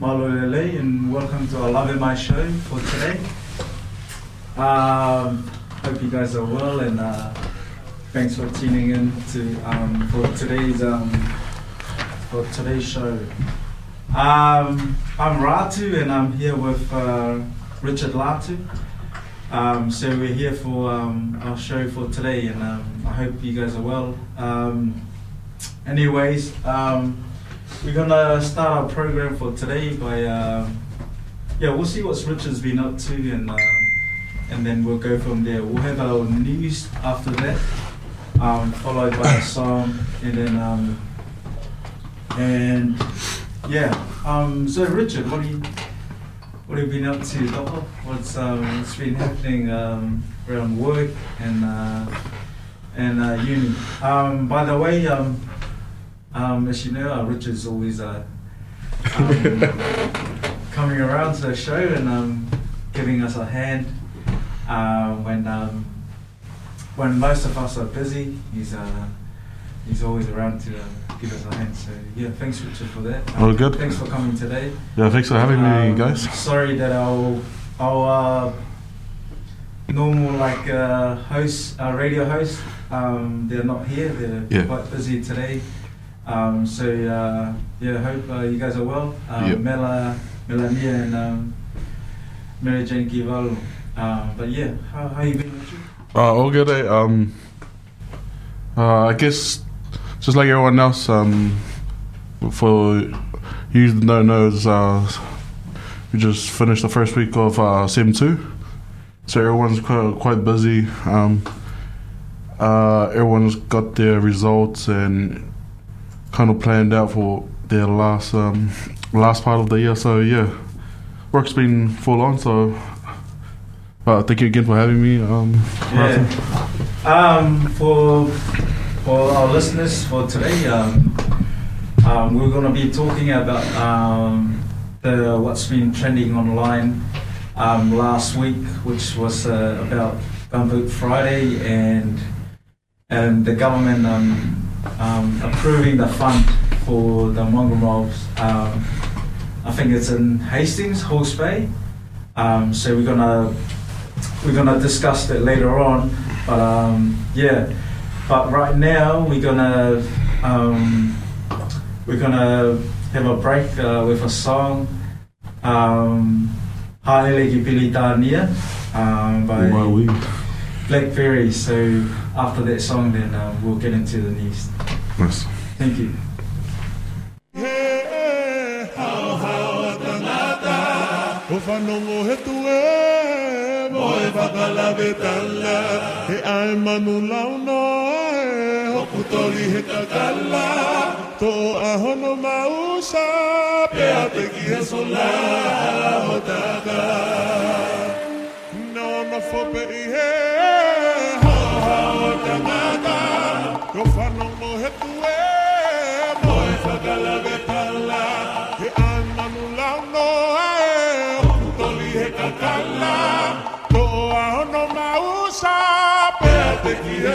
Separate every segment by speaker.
Speaker 1: Malolele and welcome to our Lave Mai show for today. Um, hope you guys are well and uh, thanks for tuning in to um, for today's um, for today's show. Um, I'm Ratu and I'm here with uh, Richard Latu. Um, so we're here for um, our show for today and um, I hope you guys are well. Anyways, we're gonna start our program for today by um, yeah, we'll see what Richard's been up to and um, and then we'll go from there. We'll have our news after that, um, followed by a song, and then um, and yeah. Um, so Richard, what do you what have you been up to? What's um, what's been happening um, around work and uh, and uh, uni? Um, by the way, um, um, as you know, uh, Richard's always uh, um, coming around to the show and giving us a hand uh, when when most of us are busy. He's uh, he's always around to uh, give us a hand. So yeah, thanks Richard for that.
Speaker 2: All good.
Speaker 1: Thanks for coming today.
Speaker 2: Yeah, thanks for having me,
Speaker 1: Um,
Speaker 2: guys.
Speaker 1: Sorry that our our uh, normal like uh, host, uh, radio host, um, they're not here. They're
Speaker 2: Yeah.
Speaker 1: quite busy today. Um, so uh, yeah, hope uh, you guys are well. Um,
Speaker 2: Yep.
Speaker 1: Mela, Melania, and um, Mary Jane Kivalu. Um, but yeah, how how you been, Richard?
Speaker 2: Uh. Eh? Um, uh, I guess just like everyone else, um, for you don't know, is, uh, we just finished the first week of uh, Sem Two, so everyone's quite, quite busy. Um, uh, everyone's got their results and kind of planned out for their last um, last part of the year. So yeah, work's been full on. So. Uh, thank you again for having me. Um,
Speaker 1: Yeah. Um, for for our listeners for today, um, um, we're going to be talking about um, the what's been trending online um, last week, which was uh, about Gumboot Friday and and the government um, um, approving the fund for the Mongrels. Um, I think it's in Hastings, Hawke's Bay. Um, so we're gonna we're gonna discuss that later on. But um, yeah, but right now we're gonna um, we're gonna have a break uh, with a song, um, Haele Ki Pili Tānia, um, by
Speaker 2: My weed.
Speaker 1: Blackberry. So after that song, then uh, we'll get into the news.
Speaker 2: Nice.
Speaker 1: Thank you.
Speaker 3: O whanongo he tue mo e ai manu lau no e hoku tori he kakala Tō ahono mausa pe a te ki sola ho taka. No no fope i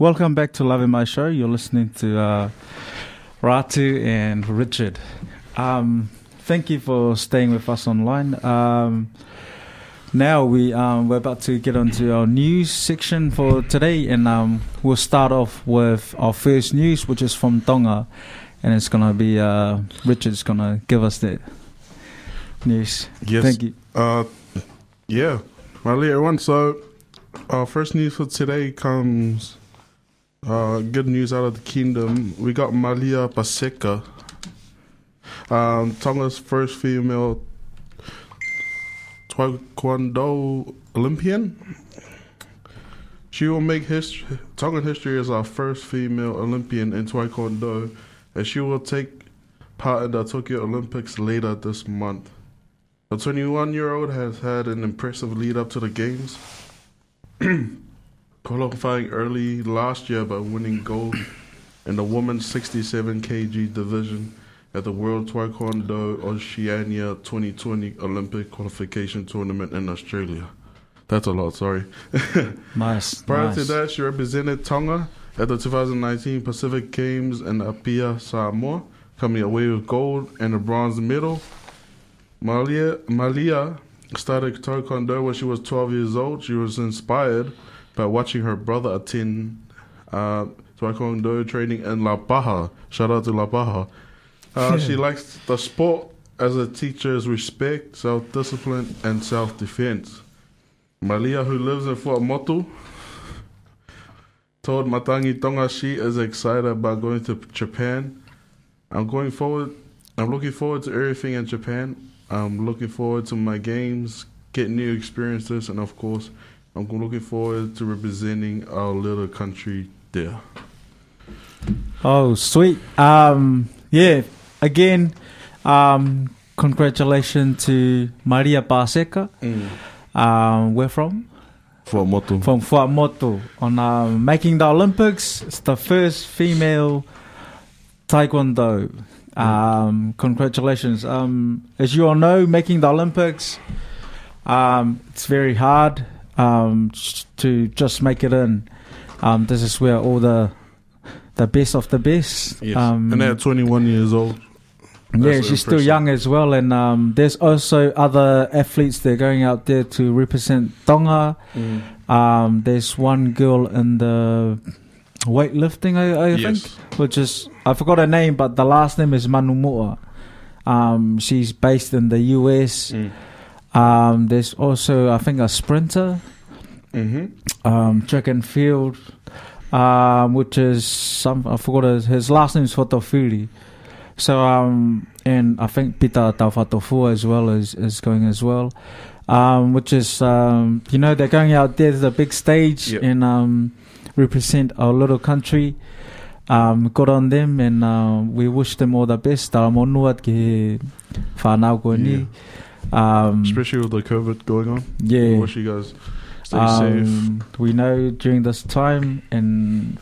Speaker 4: Welcome back to Love in My Show.
Speaker 1: You're listening to uh, Ratu and Richard. Um, thank you for staying with us online. Um, now we um, we're about to get onto our news section for today, and um, we'll start off with our first news, which is from Tonga, and it's gonna be uh, Richard's gonna give us that news.
Speaker 2: Yes,
Speaker 1: thank you.
Speaker 2: Uh, yeah, my everyone. So our first news for today comes uh, good news out of the kingdom. We got Malia Paseka, um, Tonga's first female Taekwondo Olympian. She will make history, Tongan history as our first female Olympian in Taekwondo, and she will take part in the Tokyo Olympics later this month. The 21 year old has had an impressive lead up to the Games. qualifying early last year by winning gold in the women's 67 kg division at the World Taekwondo Oceania 2020 Olympic qualification tournament in Australia. That's a lot, sorry.
Speaker 1: Nice.
Speaker 2: Prior
Speaker 1: nice.
Speaker 2: to that, she represented Tonga at the 2019 Pacific Games in Apia, Samoa, coming away with gold and a bronze medal. Malia, Malia started Taekwondo when she was 12 years old. She was inspired by watching her brother attend uh, Taekwondo training in Lapaha. Shout out to Lapaha. Uh, she likes the sport as it teaches respect, self discipline, and self defense. Malia, who lives in Fua'amotu, told Matangi Tonga she is excited about going to Japan. I'm going forward. I'm looking forward to everything in Japan. I'm looking forward to my games, getting new experiences, and of course, I'm looking forward to representing our little country there.
Speaker 1: Oh, sweet. Um, yeah. Again, um, congratulations to Maria Paseka. Um, where from?
Speaker 2: Fua'amotu.
Speaker 1: From Fua'amotu on um, making the Olympics. It's the first female taekwondo. Um, congratulations. Um, as you all know, making the Olympics, um, it's very hard um, to just make it in. Um, this is where all the the best of the best.
Speaker 2: Yes.
Speaker 1: Um,
Speaker 2: and they're 21 years old.
Speaker 1: yeah,
Speaker 2: That's
Speaker 1: she's still young as well, and um, there's also other athletes that are going out there to represent Tonga. Um, there's one girl in the weightlifting, I, I
Speaker 2: Yes.
Speaker 1: think, which is I forgot her name, but the last name is Manumua. Um, she's based in the US.
Speaker 2: Mm.
Speaker 1: Um, there's also I think a sprinter,
Speaker 2: Mm-hmm.
Speaker 1: um, track and field, um, which is some I forgot his, his last name is Fotofili. So um, and I think Pita Taufatofua as well is, is going as well, um, which is um, you know they're going out there to the big stage
Speaker 2: Yep.
Speaker 1: and um, represent our little country. Um, good on them, and uh, we wish them all the best. Monuat ki whanau koe ni. Um,
Speaker 2: Especially with the COVID going on.
Speaker 1: yeah.
Speaker 2: I wish you guys stay safe.
Speaker 1: Um, we know during this time and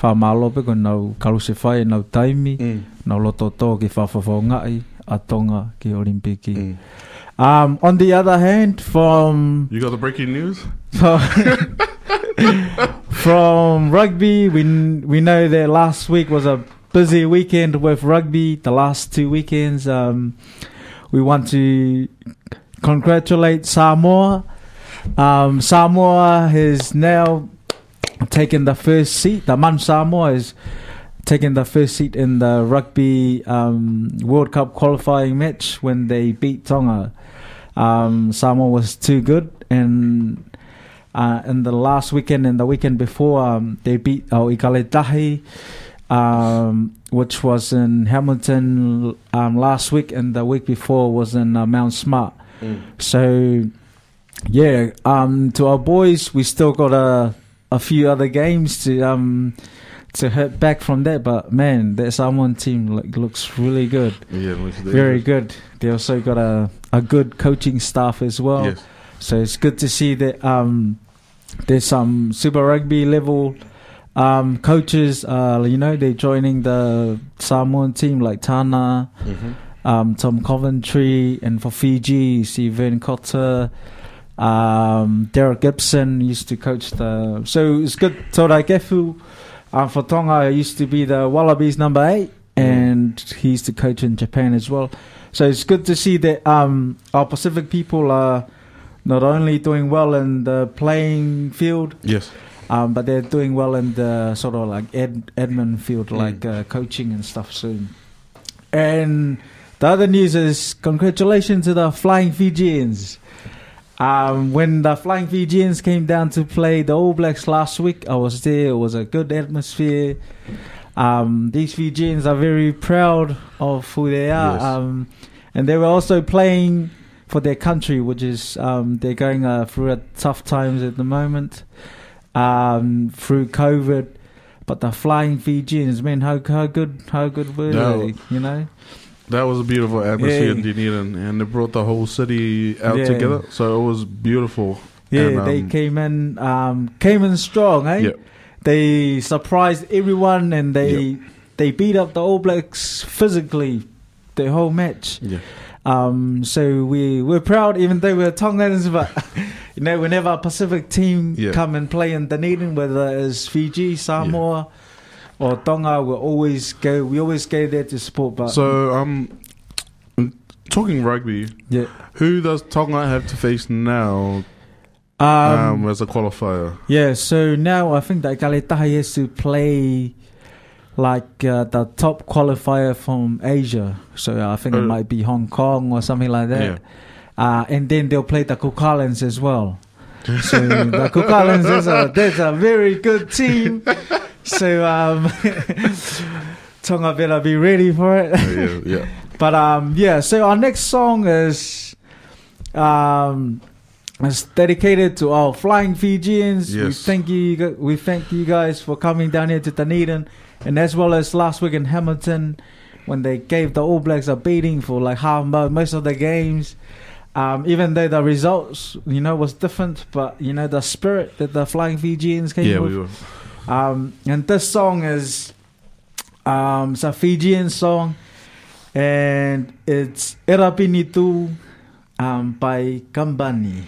Speaker 1: whamalope ko nau karuse whai nau taimi,
Speaker 2: Mm.
Speaker 1: nau loto tō ki whawhawhangai a tonga ki Olimpiki.
Speaker 2: Mm.
Speaker 1: Um, on the other hand, from
Speaker 2: You got the breaking news?
Speaker 1: from rugby, we we know that last week was a busy weekend with rugby. The last two weekends, um, we want to congratulate Samoa. Um, Samoa has now taken the first seat. The Man Samoa has taken the first seat in the rugby um, World Cup qualifying match when they beat Tonga. Um, Samoa was too good, and uh, in the last weekend and the weekend before, um, they beat uh, Ikale Tahi, um, which was in Hamilton um, last week, and the week before was in uh, Mount Smart. So, yeah, um, to our boys, we still got a a few other games to um to hit back from that. But man, that Samoan team like, looks really good,
Speaker 2: Yeah, looks
Speaker 1: very good. They also got a a good coaching staff as well.
Speaker 2: Yes.
Speaker 1: So it's good to see that um, there's some Super Rugby level um, coaches. Uh, you know, they're joining the Samoan team like Tana,
Speaker 2: Mm-hmm.
Speaker 1: um, Tom Coventry, and for Fiji, you see Vern Cotter. Um, Derek Gibson used to coach the. So it's good. Toutai Kefu uh, for Tonga used to be the Wallabies number eight, and he used to coach in Japan as well. So it's good to see that um, our Pacific people are not only doing well in the playing field,
Speaker 2: Yes.
Speaker 1: Um, but they're doing well in the sort of like admin field,
Speaker 2: Mm.
Speaker 1: like uh, coaching and stuff soon. And the other news is congratulations to the Flying Fijians. Um, when the Flying Fijians came down to play the All Blacks last week, I was there. It was a good atmosphere. Um, these Fijians are very proud of who they are.
Speaker 2: Yes.
Speaker 1: Um, and they were also playing for their country, which is um, they're going uh, through a tough times at the moment um, through COVID. But the flying Fijians, man, how how good how good were
Speaker 2: Yeah.
Speaker 1: they? You know,
Speaker 2: That was a beautiful atmosphere
Speaker 1: Yeah.
Speaker 2: in Dunedin, and they brought the whole city out
Speaker 1: Yeah.
Speaker 2: together. So it was beautiful.
Speaker 1: yeah,
Speaker 2: And,
Speaker 1: they
Speaker 2: um,
Speaker 1: came in um, came in strong, eh?
Speaker 2: Yeah.
Speaker 1: They surprised everyone, and they
Speaker 2: Yeah.
Speaker 1: they beat up the All Blacks physically the whole match.
Speaker 2: Yeah.
Speaker 1: Um, so we we're proud, even though we're Tongans, but you know, whenever a Pacific team
Speaker 2: Yeah.
Speaker 1: come and play in Dunedin, whether it's Fiji, Samoa, or Tonga, we always go. We always go there to support. But
Speaker 2: So um, talking rugby,
Speaker 1: yeah,
Speaker 2: who does Tonga have to face now
Speaker 1: um,
Speaker 2: um, as a qualifier?
Speaker 1: yeah. So now I think that Ikale Tahi has to play like uh, the top qualifier from Asia. So I think it
Speaker 2: Uh,
Speaker 1: might be Hong Kong or something like that.
Speaker 2: Yeah.
Speaker 1: Uh, and then they'll play the Cook Islands as well. So the Cook Islands is a that's a very good team. So um, Tonga better be ready for it.
Speaker 2: yeah, yeah.
Speaker 1: But um, yeah. So our next song is um, is dedicated to our flying Fijians.
Speaker 2: Yes.
Speaker 1: We thank you. We thank you guys for coming down here to Dunedin, and as well as last week in Hamilton when they gave the All Blacks a beating for like half mo- most of the games. Um, even though the results, you know, was different, but you know the spirit that the Flying Fijians came
Speaker 2: Yeah,
Speaker 1: with.
Speaker 2: we were.
Speaker 1: Um, and this song is um, it's a Fijian song, and it's Erapini Tu um, by
Speaker 5: Kabani.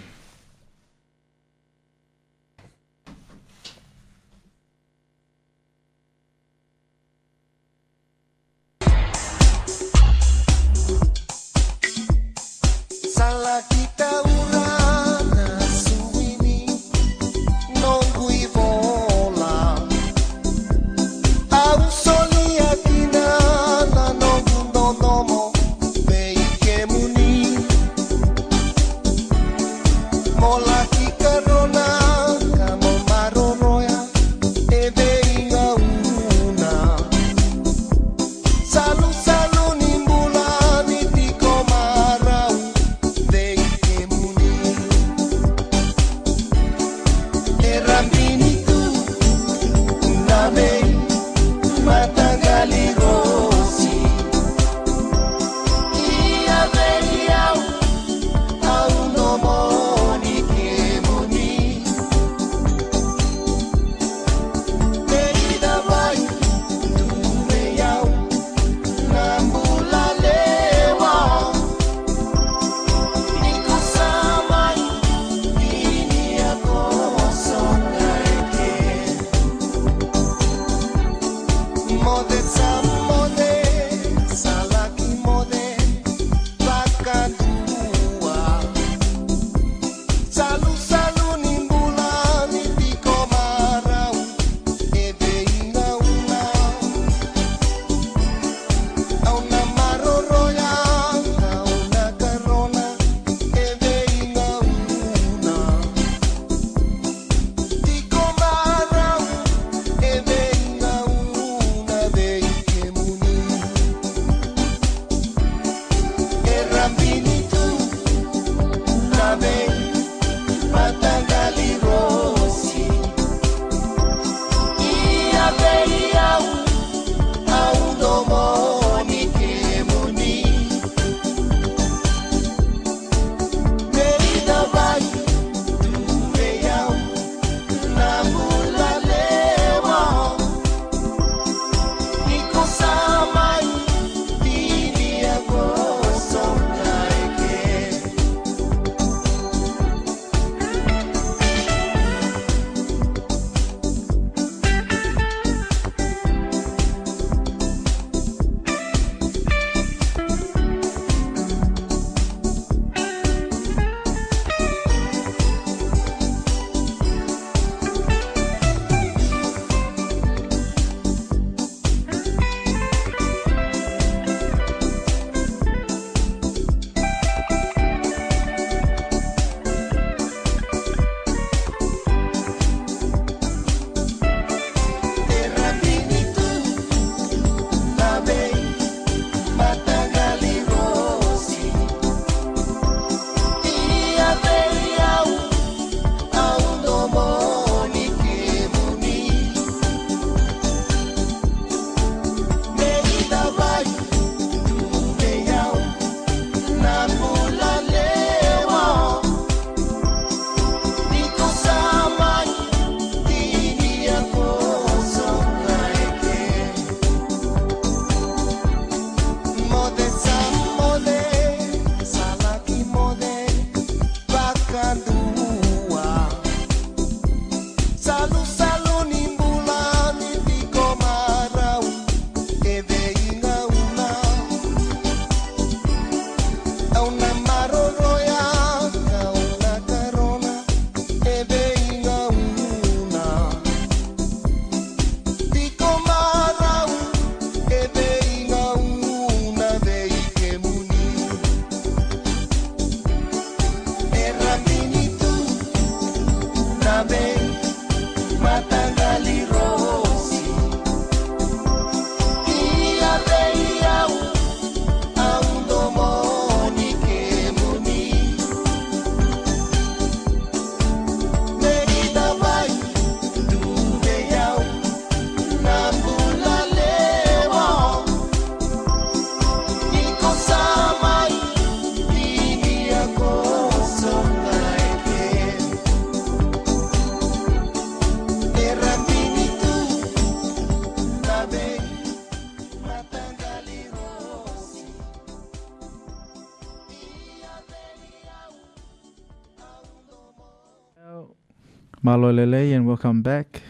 Speaker 1: Malo Lele, and welcome back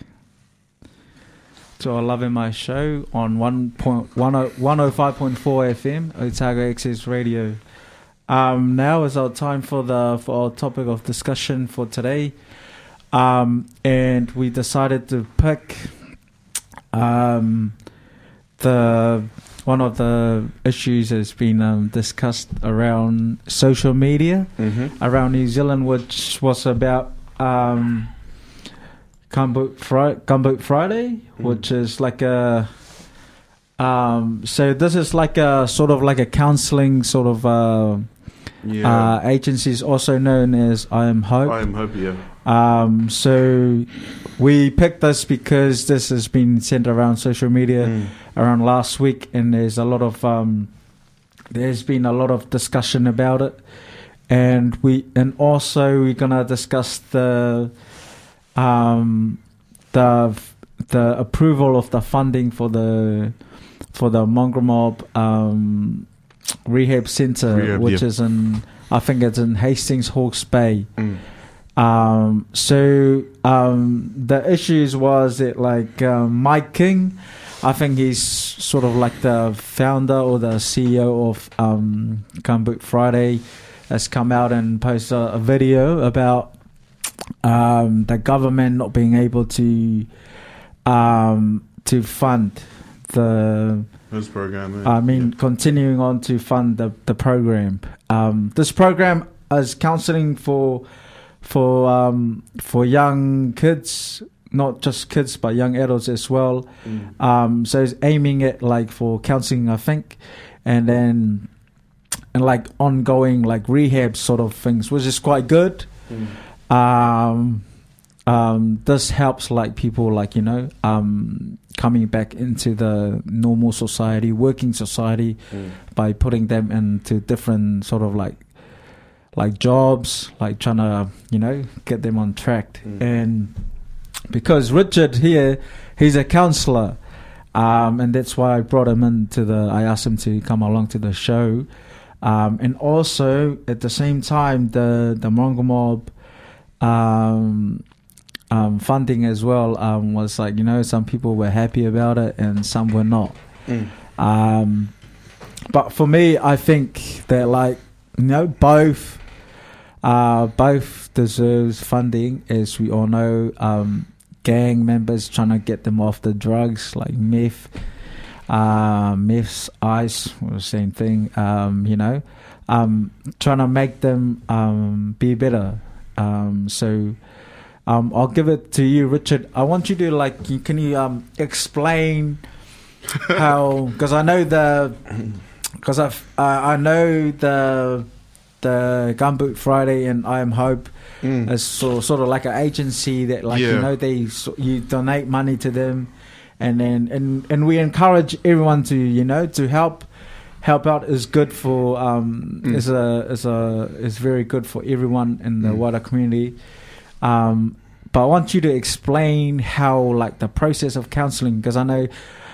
Speaker 1: to our Love in My show on 1.10 105.4 FM, Otago Access Radio. Um, now is our time for the for our topic of discussion for today, um, and we decided to pick um, the one of the issues that has been um, discussed around social media
Speaker 2: Mm-hmm.
Speaker 1: around New Zealand, which was about um, Gumboot, Fri- Gumboot Friday, which is like a. Um, so this is like a sort of like a counselling sort of uh,
Speaker 2: Yeah.
Speaker 1: uh, agencies, also known as I Am Hope.
Speaker 2: I am Hope, Yeah.
Speaker 1: Um, so we picked this because this has been sent around social media
Speaker 2: Mm.
Speaker 1: around last week, and there's a lot of um, there's been a lot of discussion about it, and we and also we're gonna discuss the um, the the approval of the funding for the for the Mongrel Mob um, Rehab Center,
Speaker 2: Rehab,
Speaker 1: which
Speaker 2: yeah.
Speaker 1: is in I think it's in Hastings Hawke's Bay.
Speaker 2: Mm.
Speaker 1: Um, so um, the issues was that like um, Mike King, I think he's sort of like the founder or the CEO of um, Gumboot Friday, has come out and posted a, a video about um, the government not being able to um, to fund the
Speaker 2: This program. Yeah.
Speaker 1: I mean, continuing on to fund the the program. Um, this program is counselling for for um, for young kids, not just kids but young adults as well.
Speaker 2: Mm.
Speaker 1: Um, so it's aiming at like for counselling, I think, and then and like ongoing like rehab sort of things, which is quite good.
Speaker 2: Mm.
Speaker 1: Um, um, this helps like people like you know um, coming back into the normal society, working society
Speaker 2: Mm.
Speaker 1: by putting them into different sort of like like jobs, like trying to you know get them on track.
Speaker 2: Mm.
Speaker 1: And because Richard here, he's a counselor, um, and that's why I brought him into the. I asked him to come along to the show, um, and also at the same time the the Mongrel Mob. Um, um, funding as well um, was like you know some people were happy about it and some were not.
Speaker 2: Mm.
Speaker 1: Um, but for me, I think that like you know both uh, both deserves funding, as we all know. Um, gang members trying to get them off the drugs like meth, uh, meths, ice, well, same thing. Um, you know, um, trying to make them um, be better. Um, so. Um, I'll give it to you, Richard. I want you to like, can you um, explain how? Because I know the, because I I I know the the Gumboot Friday and I Am Hope
Speaker 2: Mm.
Speaker 1: is sort sort of like an agency that like you know they you donate money to them, and then and and we encourage everyone to you know to help help out is good for um
Speaker 2: Mm.
Speaker 1: is a is a is very good for everyone in the
Speaker 2: Mm.
Speaker 1: wider community. Um, but I want you to explain how like the process of counselling because I know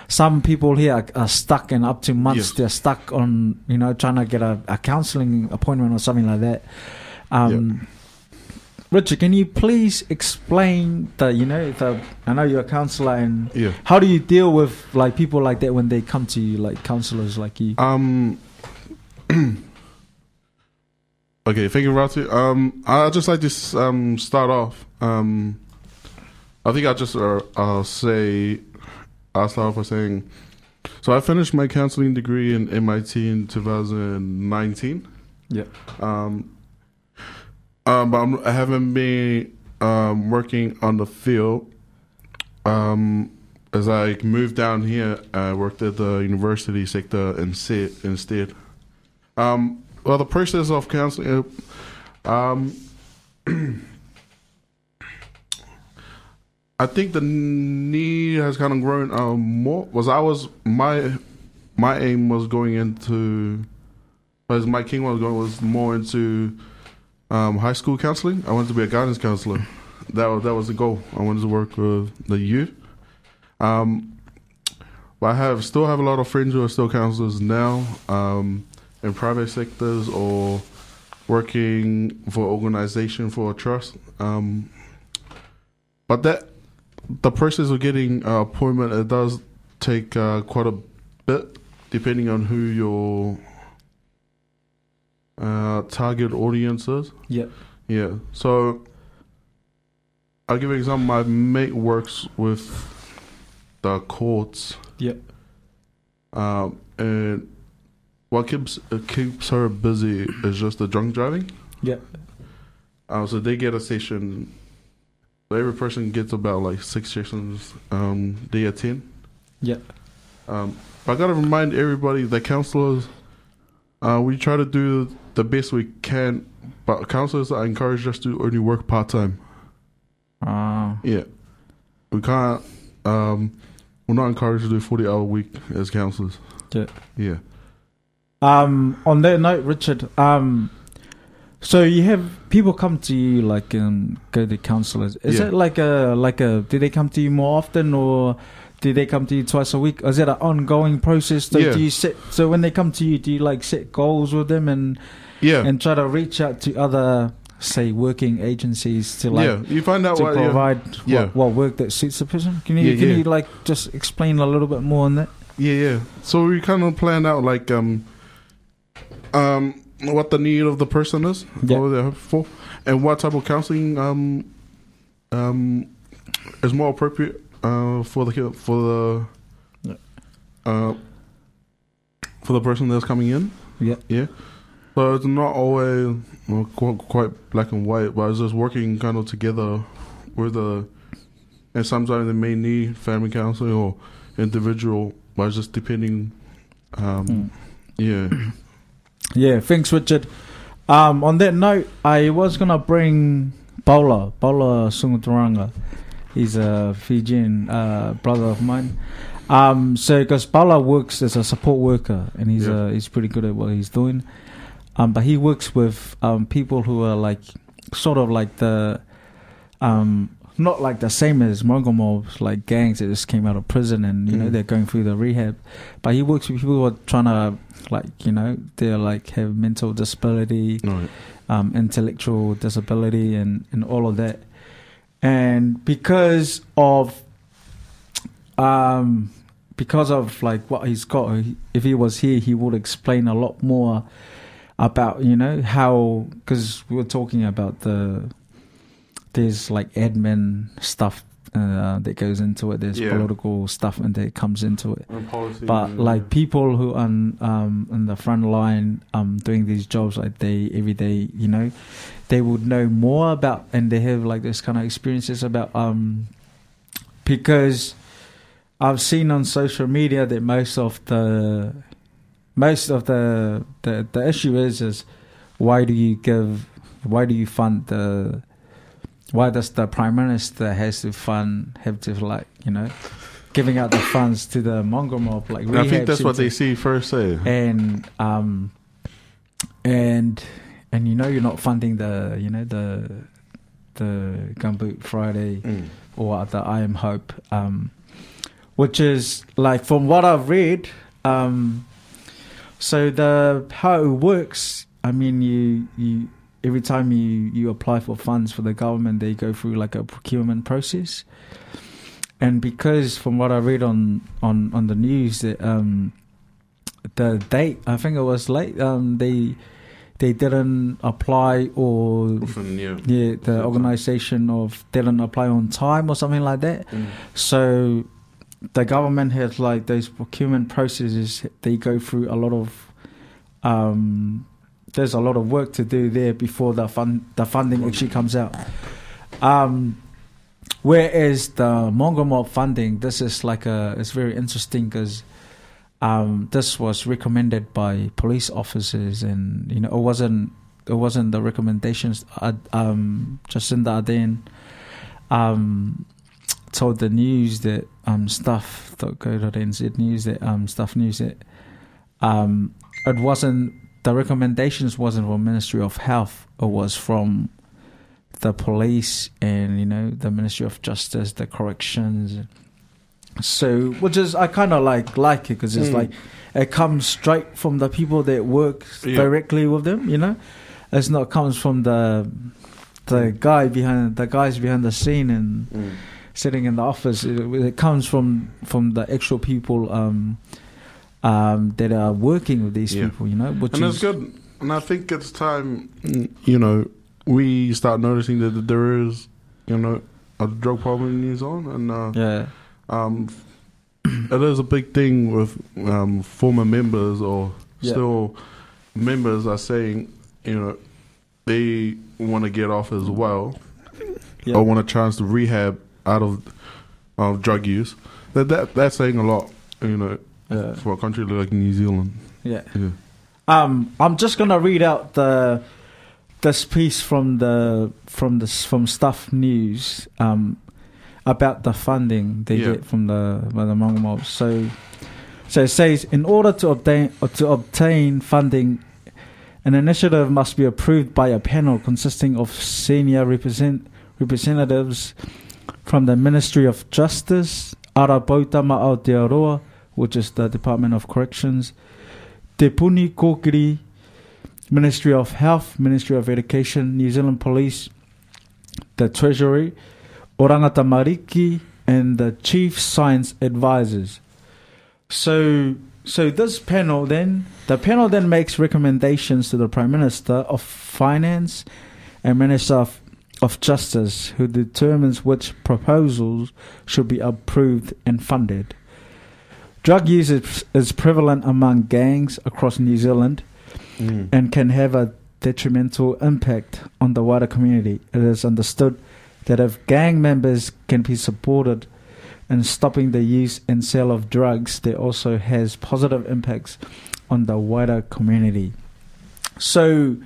Speaker 1: some people here are, are stuck and up to months
Speaker 2: Yes.
Speaker 1: they're stuck on you know trying to get a, a counselling appointment or something like that. Um, Richard, can you please explain the you know the I know you're a counsellor and
Speaker 2: Yeah.
Speaker 1: how do you deal with like people like that when they come to you like counsellors like you?
Speaker 2: Um. okay, thank you, Ratu. Um, I'd just like to um start off. Um, I think I'll just uh, I'll say I'll start off by saying, so I finished my counseling degree in MIT in 2019.
Speaker 1: Yeah.
Speaker 2: Um, um, but I'm, I haven't been um, working on the field. Um, as I moved down here, I worked at the university sector instead. instead. Um, well, the process of counseling, uh, um, I think the need has kind of grown um, more. Was I was my my aim was going into, as my king was going was more into um, high school counseling. I wanted to be a guidance counselor. That was, that was the goal. I wanted to work with the youth. Um, but I have still have a lot of friends who are still counselors now um, in private sectors or working for organization for a trust. Um, but that the process of getting uh, appointment it does take uh, quite a bit depending on who your uh, target audiences.
Speaker 1: Yeah.
Speaker 2: Yeah. So I'll give you an example. My mate works with the courts.
Speaker 1: Yep.
Speaker 2: Um, and what keeps keeps her busy is just the drunk driving.
Speaker 1: Yeah.
Speaker 2: Uh, so they get a session. Every person gets about like six sessions. Um, they attend.
Speaker 1: Yep.
Speaker 2: Um, but I gotta remind everybody that counselors, uh, we try to do the best we can. But counselors are encouraged us to only work part time.
Speaker 1: Ah.
Speaker 2: Yeah, we can't. Um, we're not encouraged to do forty hour week as counselors.
Speaker 1: Yeah.
Speaker 2: Yeah.
Speaker 1: Um, on that note, Richard, um, so you have people come to you like um, go to counselors. Is
Speaker 2: Yeah.
Speaker 1: it like a like a? Do they come to you more often, or do they come to you twice a week? Or is it an ongoing process? So
Speaker 2: Yeah.
Speaker 1: do you set? So when they come to you, do you like set goals with them and
Speaker 2: Yeah.
Speaker 1: and try to reach out to other, say, working agencies to like
Speaker 2: yeah. You find out
Speaker 1: to
Speaker 2: what.
Speaker 1: Provide
Speaker 2: Yeah.
Speaker 1: What, what work that suits the person? Can you
Speaker 2: Yeah,
Speaker 1: can
Speaker 2: yeah.
Speaker 1: you like just explain a little bit more on that?
Speaker 2: Yeah, yeah. So we kind of plan out like um, um, what the need of the person is,
Speaker 1: Yeah.
Speaker 2: what they're for, and what type of counseling um, um, is more appropriate uh for the for the uh for the person that's coming in.
Speaker 1: Yeah.
Speaker 2: Yeah. So it's not always well, quite, quite black and white, but it's just working kind of together with the, and sometimes they may need family counseling or individual, but it's just depending. Um,
Speaker 1: Mm.
Speaker 2: Yeah.
Speaker 1: Yeah, thanks, Richard. Um, on that note, I was gonna bring Paula, Paula Sunguturanga. He's a Fijian uh, brother of mine. Um, so because Paula works as a support worker, and he's
Speaker 2: Yeah.
Speaker 1: uh, he's pretty good at what he's doing. Um, but he works with um, people who are like sort of like the um, not like the same as Mongo mobs, like gangs that just came out of prison and you know
Speaker 2: Mm.
Speaker 1: they're going through the rehab. But he works with people who are trying to like you know they're like have mental disability,
Speaker 2: Right.
Speaker 1: um, intellectual disability, and and all of that. And because of um because of like what he's got, if he was here, he would explain a lot more about you know how because we were talking about the there's like admin stuff uh, that goes into it. There's
Speaker 2: Yeah.
Speaker 1: political stuff and that comes into it.
Speaker 2: And
Speaker 1: But
Speaker 2: yeah.
Speaker 1: like people who are on, um, in the front line um, doing these jobs like they every day, you know, they would know more about and they have like this kind of experiences about um, because I've seen on social media that most of the most of the the, the issue is is why do you give why do you fund the why does the prime minister has to fund have to like you know giving out the funds to the Mongrel Mob like
Speaker 2: I think that's what they see first. Say.
Speaker 1: and um and and you know you're not funding the you know the the gumboot Friday
Speaker 2: Mm.
Speaker 1: or the I Am Hope, um, which is like from what I've read. Um, so the how it works, I mean, you you every time you you apply for funds for the government, they go through like a procurement process, and because from what I read on on on the news that um, the date, I think it was late, um, they they didn't apply or
Speaker 2: Often, yeah.
Speaker 1: yeah, the organization of didn't apply on time or something like that.
Speaker 2: Mm.
Speaker 1: So the government has like those procurement processes. They go through a lot of um, there's a lot of work to do there before the fund the funding actually comes out. Um, whereas the Mongrel Mob funding, this is like a it's very interesting because. Um, this was recommended by police officers, and you know it wasn't it wasn't the recommendations. Uh, um, Jacinda Ardern um, told the news that um, stuff.co.nz news that um, stuff news that um, it wasn't the recommendations wasn't from Ministry of Health. It was from the police and you know the Ministry of Justice, the corrections. So, which is I kind of like like it because it's
Speaker 2: Mm.
Speaker 1: like it comes straight from the people that work
Speaker 2: Yeah.
Speaker 1: directly with them. You know, it's not comes from the the guy behind the guys behind the scene and
Speaker 2: Mm.
Speaker 1: sitting in the office. It, it comes from from the actual people um, um, that are working with these
Speaker 2: Yeah.
Speaker 1: people. You know, which
Speaker 2: and
Speaker 1: is
Speaker 2: it's good. And I think it's time, you know, we start noticing that there is, you know, a drug problem in New Zealand, and uh,
Speaker 1: Yeah,
Speaker 2: um, it is a big thing with um, former members or
Speaker 1: Yeah.
Speaker 2: still members are saying, you know, they want to get off as well,
Speaker 1: yeah,
Speaker 2: or want a chance to rehab out of of drug use. That that that's saying a lot, you know,
Speaker 1: yeah,
Speaker 2: for a country like New Zealand.
Speaker 1: yeah.
Speaker 2: Yeah.
Speaker 1: Um, I'm just gonna read out the this piece from the from the from Stuff News um, about the funding they
Speaker 2: Yeah.
Speaker 1: get from the by the Mongrel Mobs. So, so it says in order to obtain to obtain funding, an initiative must be approved by a panel consisting of senior represent representatives from the Ministry of Justice, Ara Poutama Aotearoa, which is the Department of Corrections, Te Puni Kokiri, Ministry of Health, Ministry of Education, New Zealand Police, the Treasury, Oranga Tamariki, and the Chief Science Advisors. So, so this panel then, the panel then makes recommendations to the Prime Minister of Finance and Minister of, of Justice, who determines which proposals should be approved and funded. Drug use is, is prevalent among gangs across New Zealand
Speaker 2: Mm.
Speaker 1: and can have a detrimental impact on the wider community. It is understood that if gang members can be supported in stopping the use and sale of drugs, that also has positive impacts on the wider community. So,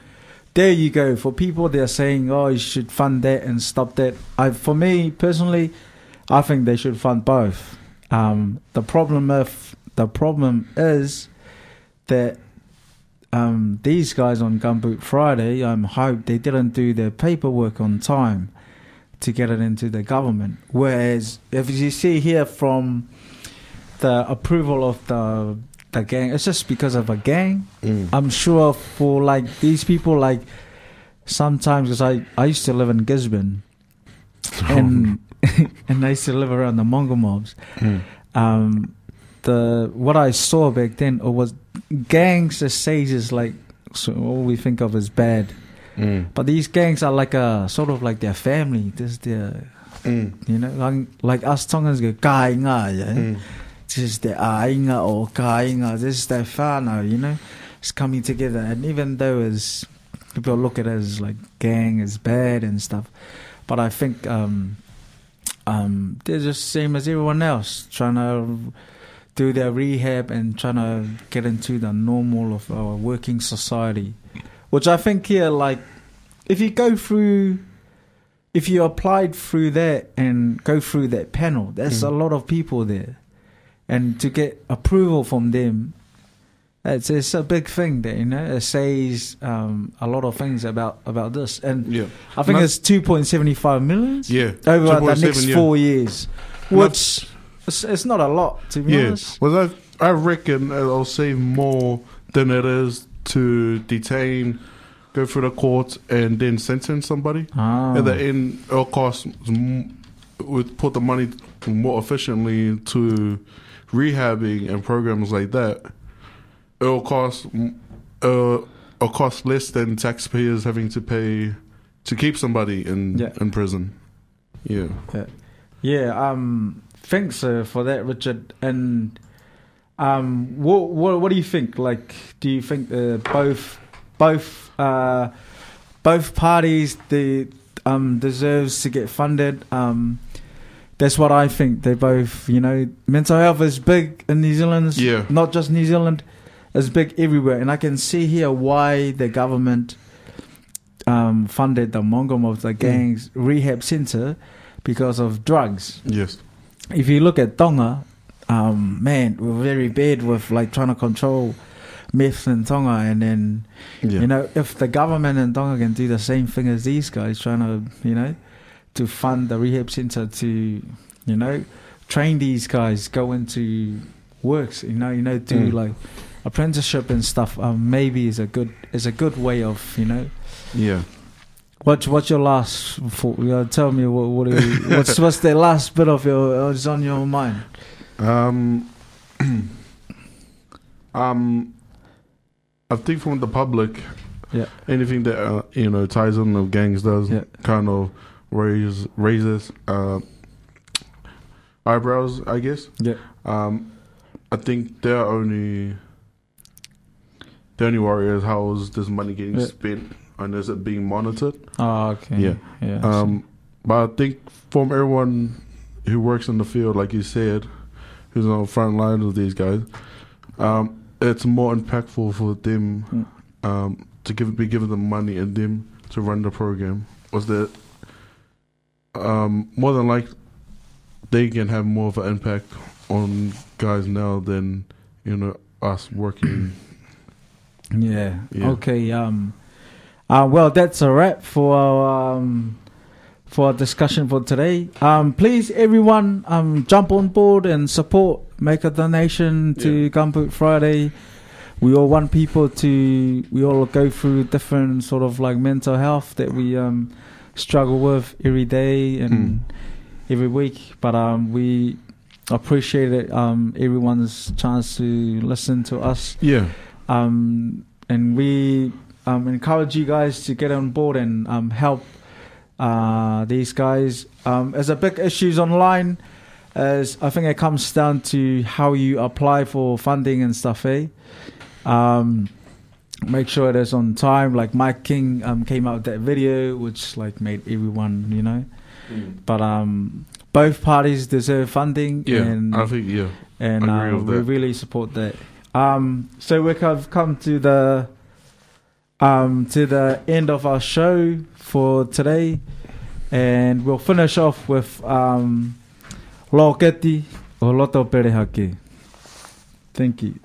Speaker 1: there you go. For people that are saying, "Oh, you should fund that and stop that," I, for me personally, I think they should fund both. Um, the problem if the problem is that um, these guys on Gumboot Friday, I'm hope they didn't do their paperwork on time to get it into the government. Whereas if you see here from the approval of the the gang, it's just because of a gang.
Speaker 2: Mm.
Speaker 1: I'm sure for like these people, like sometimes because I I used to live in Gisborne, and and I used to live around the Mongrel Mobs.
Speaker 2: Mm.
Speaker 1: Um, the what I saw back then was gangs says is like so all we think of as bad,
Speaker 2: Mm.
Speaker 1: but these gangs are like a sort of like their family. This is their
Speaker 2: Mm.
Speaker 1: you know like, like us Tongans go ka inga yeah.
Speaker 2: Mm.
Speaker 1: This is their ainga or ka inga. This is their whānau, you know. It's coming together, and even though as people look at it as like gang is bad and stuff, but I think um, um, they're just same as everyone else, trying to do their rehab and trying to get into the normal of our working society. Which I think here, like, if you go through, if you applied through that and go through that panel, there's
Speaker 2: Mm.
Speaker 1: a lot of people there, and to get approval from them, it's it's a big thing. There, you know, it says um, a lot of things about about this, and
Speaker 2: Yeah.
Speaker 1: I think
Speaker 2: No-
Speaker 1: it's two point seventy five millions
Speaker 2: Yeah.
Speaker 1: over the next
Speaker 2: yeah.
Speaker 1: four years, which it's, it's not a lot to be
Speaker 2: Yeah.
Speaker 1: honest.
Speaker 2: Well, I I reckon it'll save more than it is to detain, go through the court, and then sentence somebody.
Speaker 1: Ah.
Speaker 2: At the end, it'll cost would put the money more efficiently to rehabbing and programs like that. It'll cost uh, it'll cost less than taxpayers having to pay to keep somebody in
Speaker 1: Yeah.
Speaker 2: in prison. Yeah.
Speaker 1: Yeah, um, thanks uh, for that, Richard. And um, what, what what do you think? Like, do you think uh, both both uh, both parties the um deserves to get funded? Um, that's what I think. They both, you know, mental health is big in New Zealand.
Speaker 2: Yeah.
Speaker 1: not just New Zealand. It's big everywhere, and I can see here why the government um, funded the Mongrel Mob the gangs rehab center because of drugs.
Speaker 2: Yes.
Speaker 1: If you look at Tonga, um, man, we're very bad with like trying to control meth in Tonga, and then
Speaker 2: Yeah.
Speaker 1: you know if the government in Tonga can do the same thing as these guys, trying to you know to fund the rehab center to you know train these guys, go into works, you know, you know, do
Speaker 2: Mm.
Speaker 1: like apprenticeship and stuff. Um, maybe is a good is a good way of you know
Speaker 2: Yeah.
Speaker 1: What's what's your last? For, you know, tell me what what are you, what's what's the last bit of your what's on your mind?
Speaker 2: Um, um, I think from the public,
Speaker 1: Yeah.
Speaker 2: anything that uh, you know ties in the gangs does
Speaker 1: Yeah.
Speaker 2: kind of raise raises uh, eyebrows, I guess.
Speaker 1: Yeah.
Speaker 2: Um, I think their only the only worry is how is this money getting
Speaker 1: Yeah.
Speaker 2: spent and is it being monitored?
Speaker 1: Oh, okay.
Speaker 2: Yeah.
Speaker 1: Yeah.
Speaker 2: Um, but I think from everyone who works in the field, like you said, who's on the front line of these guys, um, it's more impactful for them
Speaker 1: Mm.
Speaker 2: um, to give be given the money and them to run the program. Was that um, more than like they can have more of an impact on guys now than you know us working.
Speaker 1: Yeah.
Speaker 2: Yeah.
Speaker 1: Okay. Um. Uh, well, that's a wrap for our um, for our discussion for today. Um, please, everyone, um, jump on board and support. Make a donation to
Speaker 2: Yeah.
Speaker 1: Gumboot Friday. We all want people to. We all go through different sort of like mental health that we um, struggle with every day and
Speaker 2: Mm.
Speaker 1: every week. But um, we appreciate it. Um, everyone's chance to listen to us
Speaker 2: Yeah,
Speaker 1: um, and we um, encourage you guys to get on board and um, help uh, these guys. Um, there's a big issues online, as I think it comes down to how you apply for funding and stuff. Eh? Um, make sure it is on time. Like Mike King um, came out with that video, which like made everyone, you know. But um, both parties deserve funding.
Speaker 2: yeah.
Speaker 1: and
Speaker 2: I think yeah.
Speaker 1: and uh, we really support that. Um, so we have come to the um, to the end of our show for today, and we'll finish off with um, Loketi o Loto Perehake. Thank you.